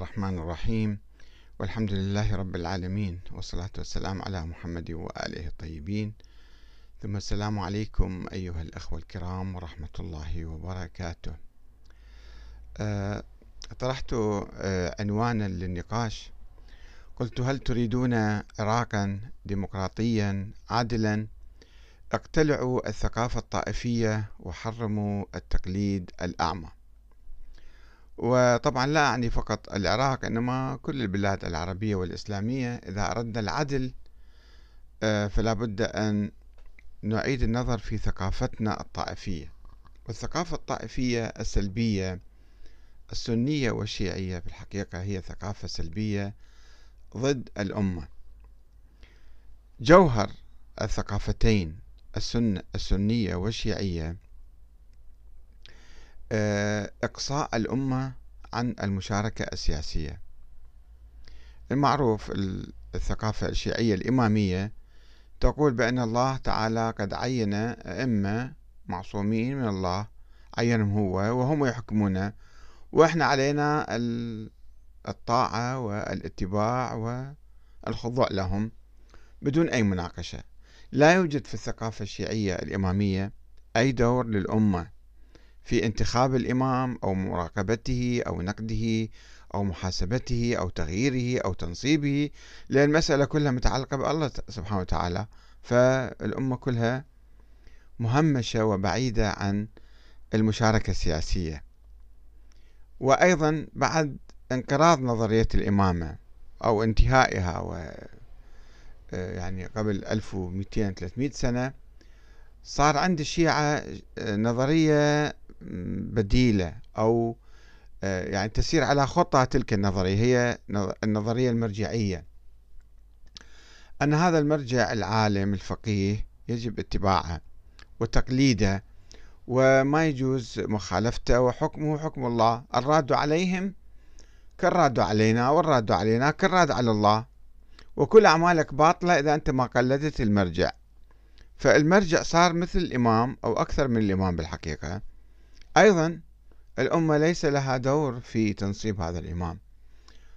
الرحمن الرحيم. والحمد لله رب العالمين والصلاة والسلام على محمد وآله الطيبين. ثم السلام عليكم أيها الأخوة الكرام ورحمة الله وبركاته. أه طرحت أه عنوانا للنقاش. قلت هل تريدون عراقا ديمقراطيا عادلا؟ اقتلعوا الثقافة الطائفية وحرموا التقليد الأعمى. وطبعا لا أعني فقط العراق إنما كل البلاد العربية والإسلامية إذا أردنا العدل آه، فلا بد أن نعيد النظر في ثقافتنا الطائفية. والثقافة الطائفية السلبية السنية والشيعية في الحقيقة هي ثقافة سلبية ضد الأمة. جوهر الثقافتين السنة السنية والشيعية إقصاء الأمة عن المشاركة السياسية. المعروف الثقافة الشيعية الإمامية تقول بأن الله تعالى قد عين أئمة معصومين من الله عينهم هو وهم يحكمون وإحنا علينا الطاعة والاتباع والخضوع لهم بدون أي مناقشة. لا يوجد في الثقافة الشيعية الإمامية أي دور للأمة. في انتخاب الإمام أو مراقبته أو نقده أو محاسبته أو تغييره أو تنصيبه لأن المسألة كلها متعلقة بالله سبحانه وتعالى. فالأمة كلها مهمشة وبعيدة عن المشاركة السياسية. وأيضا بعد انقراض نظرية الإمامة أو انتهائها و يعني قبل 1200 300 سنة صار عند الشيعة نظرية بديلة أو آه، يعني تسير على خطى تلك النظرية هي النظرية المرجعية. أن هذا المرجع العالم الفقيه يجب اتباعه وتقليده وما يجوز مخالفته وحكمه حكم الله. الراد عليهم كالراد علينا والراد علينا كالراد على الله. وكل أعمالك باطلة إذا أنت ما قلدت المرجع. فالمرجع صار مثل الإمام أو أكثر من الإمام بالحقيقة. أيضا الأمة ليس لها دور في تنصيب هذا الإمام.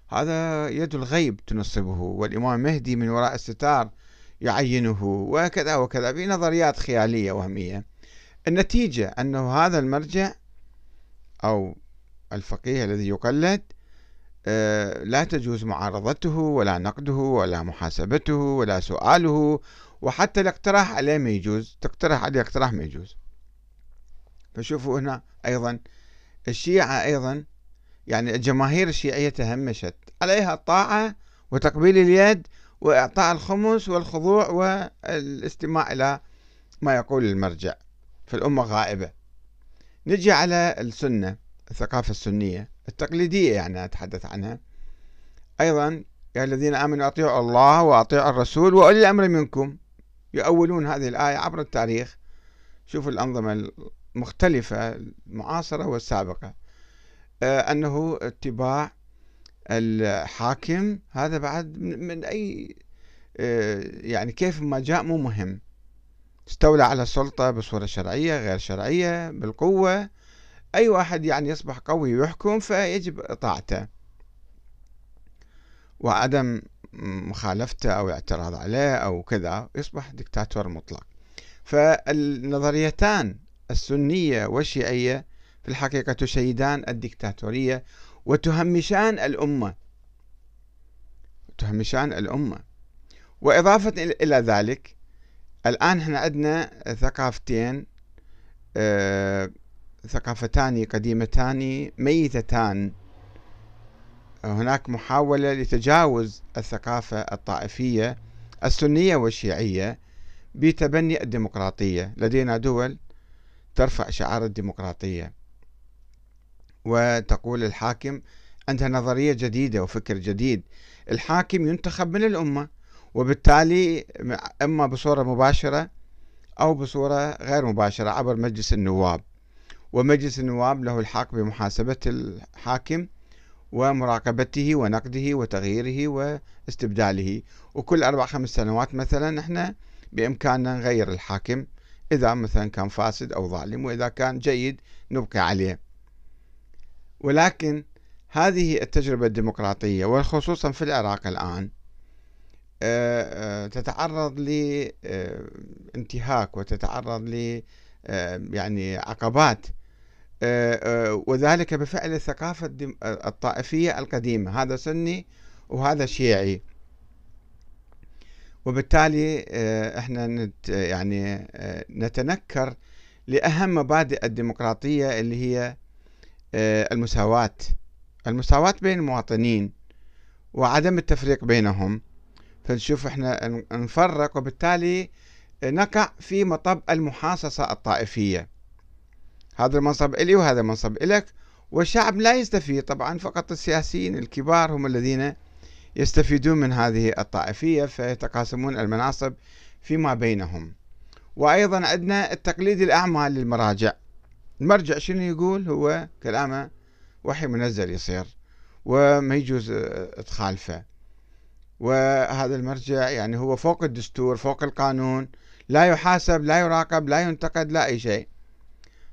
هذا يد الغيب تنصبه والإمام مهدي من وراء الستار يعينه وكذا وكذا بنظريات خيالية وهمية. النتيجة أنه هذا المرجع أو الفقيه الذي يقلد آه، لا تجوز معارضته ولا نقده ولا محاسبته ولا سؤاله وحتى الاقتراح عليه ما يجوز تقترح عليه اقتراح ما يجوز. فشوفوا هنا أيضا الشيعة أيضا يعني الجماهير الشيعية تهمشت عليها الطاعة وتقبيل اليد وإعطاء الخمس والخضوع والاستماع إلى ما يقول المرجع. فالأمة غائبة. نجي على السنة الثقافة السنية التقليدية يعني أتحدث عنها. أيضا يا الذين آمنوا أطيعوا الله وأطيعوا الرسول وأولي الأمر منكم. يؤولون هذه الآية عبر التاريخ. شوفوا الأنظمة المختلفة المعاصرة والسابقة. آه، أنه اتباع الحاكم هذا بعد من أي آه، يعني كيف ما جاء مو مهم. استولى على السلطة بصورة شرعية غير شرعية بالقوة. أي واحد يعني يصبح قوي ويحكم فيجب إطاعته. وعدم مخالفته أو اعتراض عليه أو كذا يصبح دكتاتور مطلق. فالنظريتان السنية والشيعية في الحقيقة تشيدان الدكتاتورية وتهمشان الأمة. تهمشان الأمة. وإضافة إلى ذلك الآن إحنا عندنا ثقافتين آه، ثقافتان قديمتان ميتتان. هناك محاولة لتجاوز الثقافة الطائفية السنية والشيعية بتبني الديمقراطية. لدينا دول ترفع شعار الديمقراطية. وتقول الحاكم عندها نظرية جديدة وفكر جديد. الحاكم ينتخب من الأمة وبالتالي إما بصورة مباشرة أو بصورة غير مباشرة عبر مجلس النواب. ومجلس النواب له الحق بمحاسبة الحاكم ومراقبته ونقده وتغييره واستبداله. وكل أربع خمس سنوات مثلا إحنا بإمكاننا نغير الحاكم إذا مثلا كان فاسد أو ظالم وإذا كان جيد نبقي عليه. ولكن هذه التجربة الديمقراطية وخصوصا في العراق الآن تتعرض لانتهاك وتتعرض ل يعني عقبات وذلك بفعل الثقافة الطائفية القديمة. هذا سني وهذا شيعي. وبالتالي آه، إحنا نت يعني آه، نتنكر لأهم مبادئ الديمقراطية اللي هي آه، المساواة. المساواة بين المواطنين وعدم التفريق بينهم. فنشوف إحنا نفرق وبالتالي نقع في مطب المحاصصة الطائفية. هذا المنصب إلي وهذا المنصب إلك. والشعب لا يستفيد طبعا فقط السياسيين الكبار هم الذين يستفيدون من هذه الطائفية فيتقاسمون المناصب فيما بينهم. وأيضا عندنا التقليد الأعمى للمراجع. المرجع شنو يقول؟ هو كلامه وحي منزل يصير وما يجوز تخالفه. وهذا المرجع يعني هو فوق الدستور فوق القانون لا يحاسب لا يراقب لا ينتقد لا أي شيء.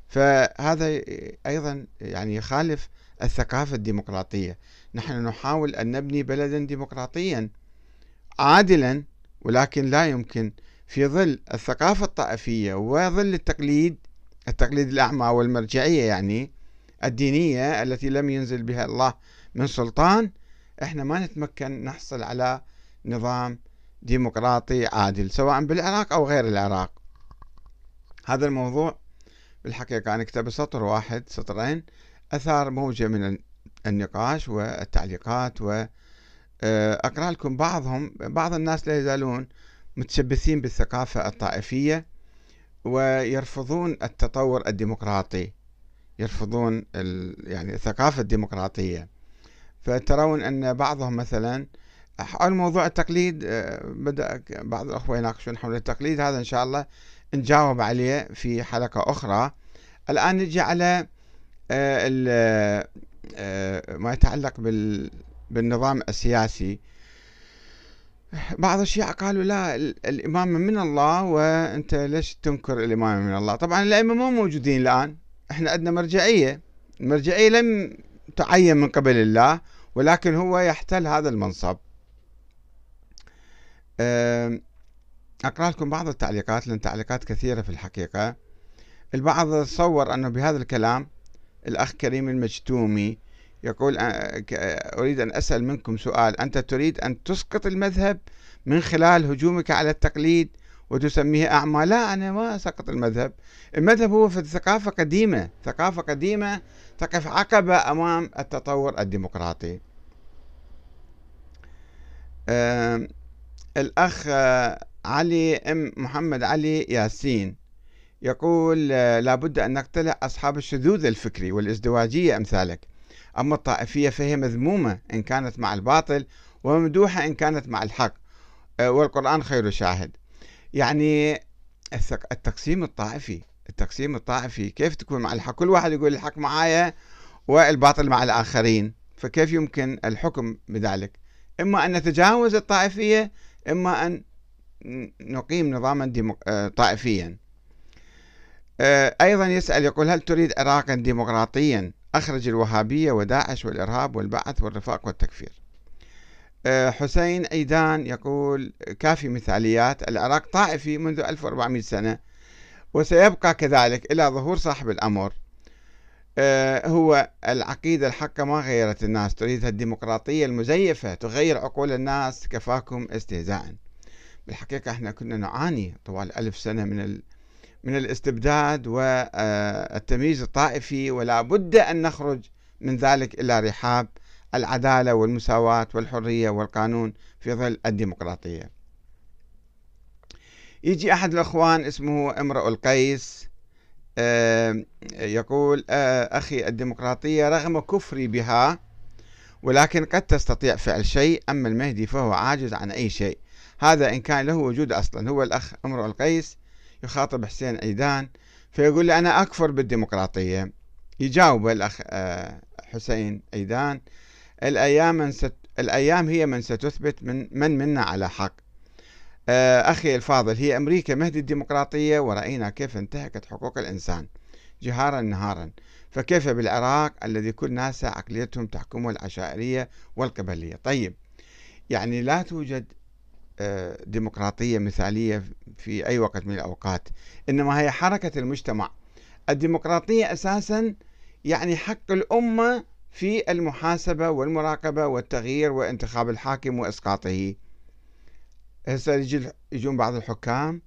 فهذا أيضا يعني يخالف الثقافة الديمقراطية. نحن نحاول أن نبني بلدا ديمقراطيا عادلا ولكن لا يمكن. في ظل الثقافة الطائفية وظل التقليد التقليد الأعمى والمرجعية يعني الدينية التي لم ينزل بها الله من سلطان إحنا ما نتمكن نحصل على نظام ديمقراطي عادل سواء بالعراق أو غير العراق. هذا الموضوع بالحقيقة أنا كتب سطر واحد سطرين أثار موجة من النقاش والتعليقات وأقرأ آه، لكم بعضهم بعض الناس لا يزالون متشبثين بالثقافة الطائفية ويرفضون التطور الديمقراطي يرفضون يعني الثقافة الديمقراطية. فترون أن بعضهم مثلا حول موضوع التقليد آه، بدأ بعض الأخوة يناقشون حول التقليد هذا إن شاء الله نجاوب عليه في حلقة أخرى. الآن نجي على آه، ما يتعلق بالنظام السياسي. بعض الشيعة قالوا لا الإمامة من الله وأنت ليش تنكر الإمامة من الله؟ طبعا الأئمة مو موجودين الآن. إحنا عندنا مرجعية. المرجعية لم تعين من قبل الله ولكن هو يحتل هذا المنصب. أقرأ لكم بعض التعليقات لأن تعليقات كثيرة في الحقيقة. البعض تصور أنه بهذا الكلام الأخ كريم المجتومي يقول أريد أن أسأل منكم سؤال. أنت تريد أن تسقط المذهب من خلال هجومك على التقليد وتسميه أعمى؟ لا أنا ما أسقط المذهب. المذهب هو في ثقافة قديمة. ثقافة قديمة تقف عقبة أمام التطور الديمقراطي. الأخ علي أم محمد علي ياسين. يقول لابد أن نقتلع أصحاب الشذوذ الفكري والازدواجية أمثالك. أما الطائفية فهي مذمومة إن كانت مع الباطل وممدوحة إن كانت مع الحق آه، والقرآن خير شاهد. يعني التقسيم الطائفي التقسيم الطائفي كيف تكون مع الحق؟ كل واحد يقول الحق معايا والباطل مع الآخرين فكيف يمكن الحكم بذلك؟ إما أن نتجاوز الطائفية إما أن نقيم نظاما آه، طائفيا. آه، أيضا يسأل يقول هل تريد عراقا ديمقراطيا؟ أخرج الوهابية وداعش والإرهاب والبعث والرفاق والتكفير. آه، حسين أيدان يقول كافي مثاليات العراق طائفي منذ 1400 سنة وسيبقى كذلك إلى ظهور صاحب الأمر. آه، هو العقيدة الحقة ما غيرت الناس. تريدها الديمقراطية المزيفة تغير عقول الناس كفاكم استهزاء. بالحقيقة إحنا كنا نعاني طوال ألف سنة من من الاستبداد والتمييز الطائفي ولا بد أن نخرج من ذلك إلى رحاب العدالة والمساواة والحرية والقانون في ظل الديمقراطية. يجي أحد الأخوان اسمه امرؤ القيس يقول أخي الديمقراطية رغم كفري بها ولكن قد تستطيع فعل شيء أما المهدي فهو عاجز عن أي شيء. هذا إن كان له وجود أصلا. هو الأخ امرؤ القيس يخاطب حسين عيدان فيقول لي أنا أكفر بالديمقراطية. يجاوب الأخ آه، حسين عيدان الأيام من ست الأيام هي من ستثبت من من منا على حق. آه، أخي الفاضل هي أمريكا مهد الديمقراطية ورأينا كيف انتهكت حقوق الإنسان جهارا نهارا. فكيف بالعراق الذي كل ناس عقليتهم تحكمه العشائرية والقبلية؟ طيب يعني لا توجد ديمقراطية مثالية في أي وقت من الأوقات. إنما هي حركة المجتمع. الديمقراطية أساسا يعني حق الأمة في المحاسبة والمراقبة والتغيير وانتخاب الحاكم وإسقاطه. هسه يجون بعض الحكام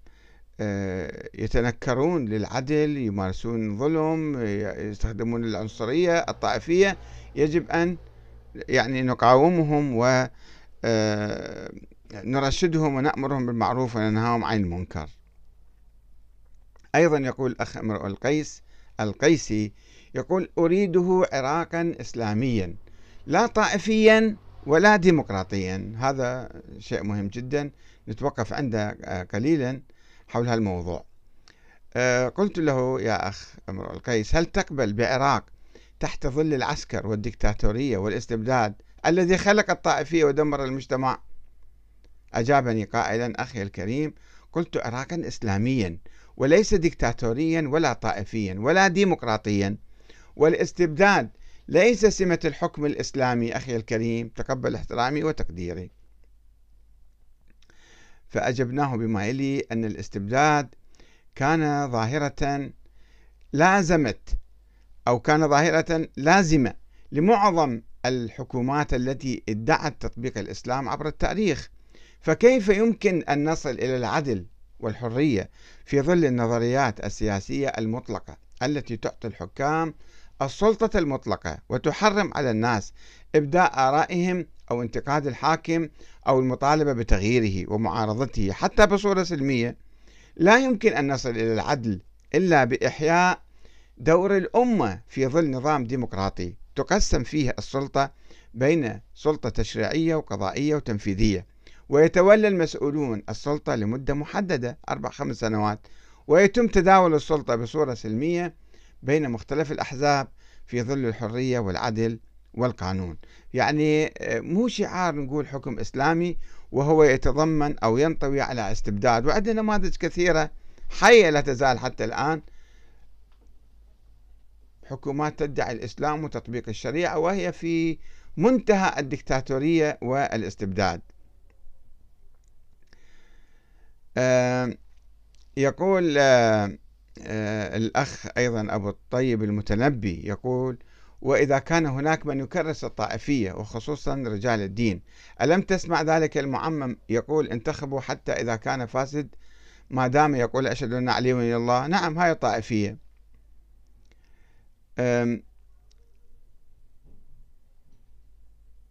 آه، يتنكرون للعدل يمارسون ظلم يستخدمون العنصرية الطائفية. يجب أن يعني نقاومهم و آه، نرشدهم ونأمرهم بالمعروف وننهاهم عن المنكر. أيضا يقول الأخ امرؤ القيس القيسي يقول أريده عراقا إسلاميا لا طائفيا ولا ديمقراطيا. هذا شيء مهم جدا نتوقف عنده قليلا حول هالموضوع. آه، قلت له يا أخ امرؤ القيس هل تقبل بعراق تحت ظل العسكر والدكتاتورية والاستبداد الذي خلق الطائفية ودمر المجتمع؟ أجابني قائلا أخي الكريم قلت عراقا إسلاميا وليس ديكتاتوريا ولا طائفيا ولا ديمقراطيا. والاستبداد ليس سمة الحكم الإسلامي أخي الكريم تقبل احترامي وتقديري. فأجبناه بما يلي أن الاستبداد كان ظاهرة لازمت أو كان ظاهرة لازمة لمعظم الحكومات التي ادعت تطبيق الإسلام عبر التاريخ. فكيف يمكن أن نصل إلى العدل والحرية في ظل النظريات السياسية المطلقة التي تعطي الحكام السلطة المطلقة وتحرم على الناس إبداء آرائهم أو انتقاد الحاكم أو المطالبة بتغييره ومعارضته حتى بصورة سلمية؟ لا يمكن أن نصل إلى العدل إلا بإحياء دور الأمة في ظل نظام ديمقراطي تقسم فيه السلطة بين سلطة تشريعية وقضائية وتنفيذية. ويتولى المسؤولون السلطة لمدة محددة أربع خمس سنوات ويتم تداول السلطة بصورة سلمية بين مختلف الأحزاب في ظل الحرية والعدل والقانون. يعني آه، مو شعار نقول حكم إسلامي وهو يتضمن أو ينطوي على استبداد وعندنا نماذج كثيرة حية لا تزال حتى الآن. حكومات تدعي الإسلام وتطبيق الشريعة وهي في منتهى الدكتاتورية والاستبداد. يقول الأخ أيضا أبو الطيب المتنبي يقول وإذا كان هناك من يكرس الطائفية وخصوصا رجال الدين ألم تسمع ذلك المعمم يقول انتخبوا حتى إذا كان فاسد؟ ما دام يقول أشهد أن علي ولي الله. نعم هاي طائفية.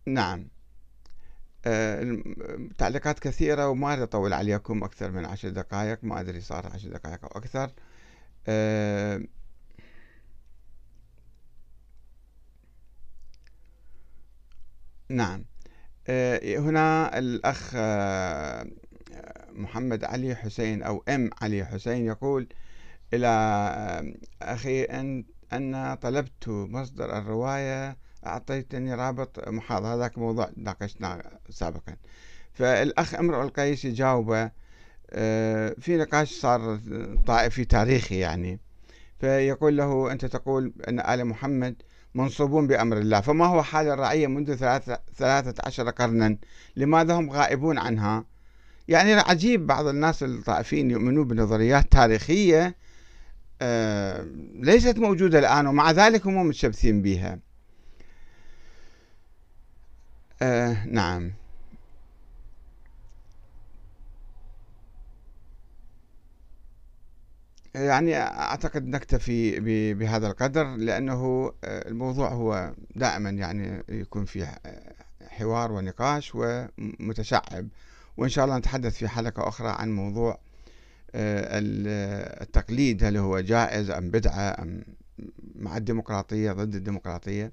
نعم. تعليقات كثيرة وما أريد أطول عليكم أكثر من عشر دقائق ما أدري صار عشر دقائق أو أكثر. نعم. هنا الأخ محمد علي حسين أو أم علي حسين يقول إلى أخي أن أن طلبت مصدر الرواية أعطيتني رابط محاضرة. هذاك موضوع ناقشناه سابقا. فالأخ امرؤ القيس يجاوبه آه، في نقاش صار طائفي تاريخي يعني. فيقول له أنت تقول أن آل محمد منصوبون بأمر الله. فما هو حال الرعية منذ ثلاثة, ثلاثة عشر قرنا؟ لماذا هم غائبون عنها؟ يعني عجيب بعض الناس الطائفيين يؤمنون بنظريات تاريخية آه، ليست موجودة الآن ومع ذلك هم متشبثين بها. آه نعم. يعني أعتقد نكتفي بهذا القدر لأنه آه، الموضوع هو دائما يعني يكون فيه حوار ونقاش ومتشعب. وإن شاء الله نتحدث في حلقة أخرى عن موضوع آه، التقليد هل هو جائز أم بدعة أم مع الديمقراطية ضد الديمقراطية.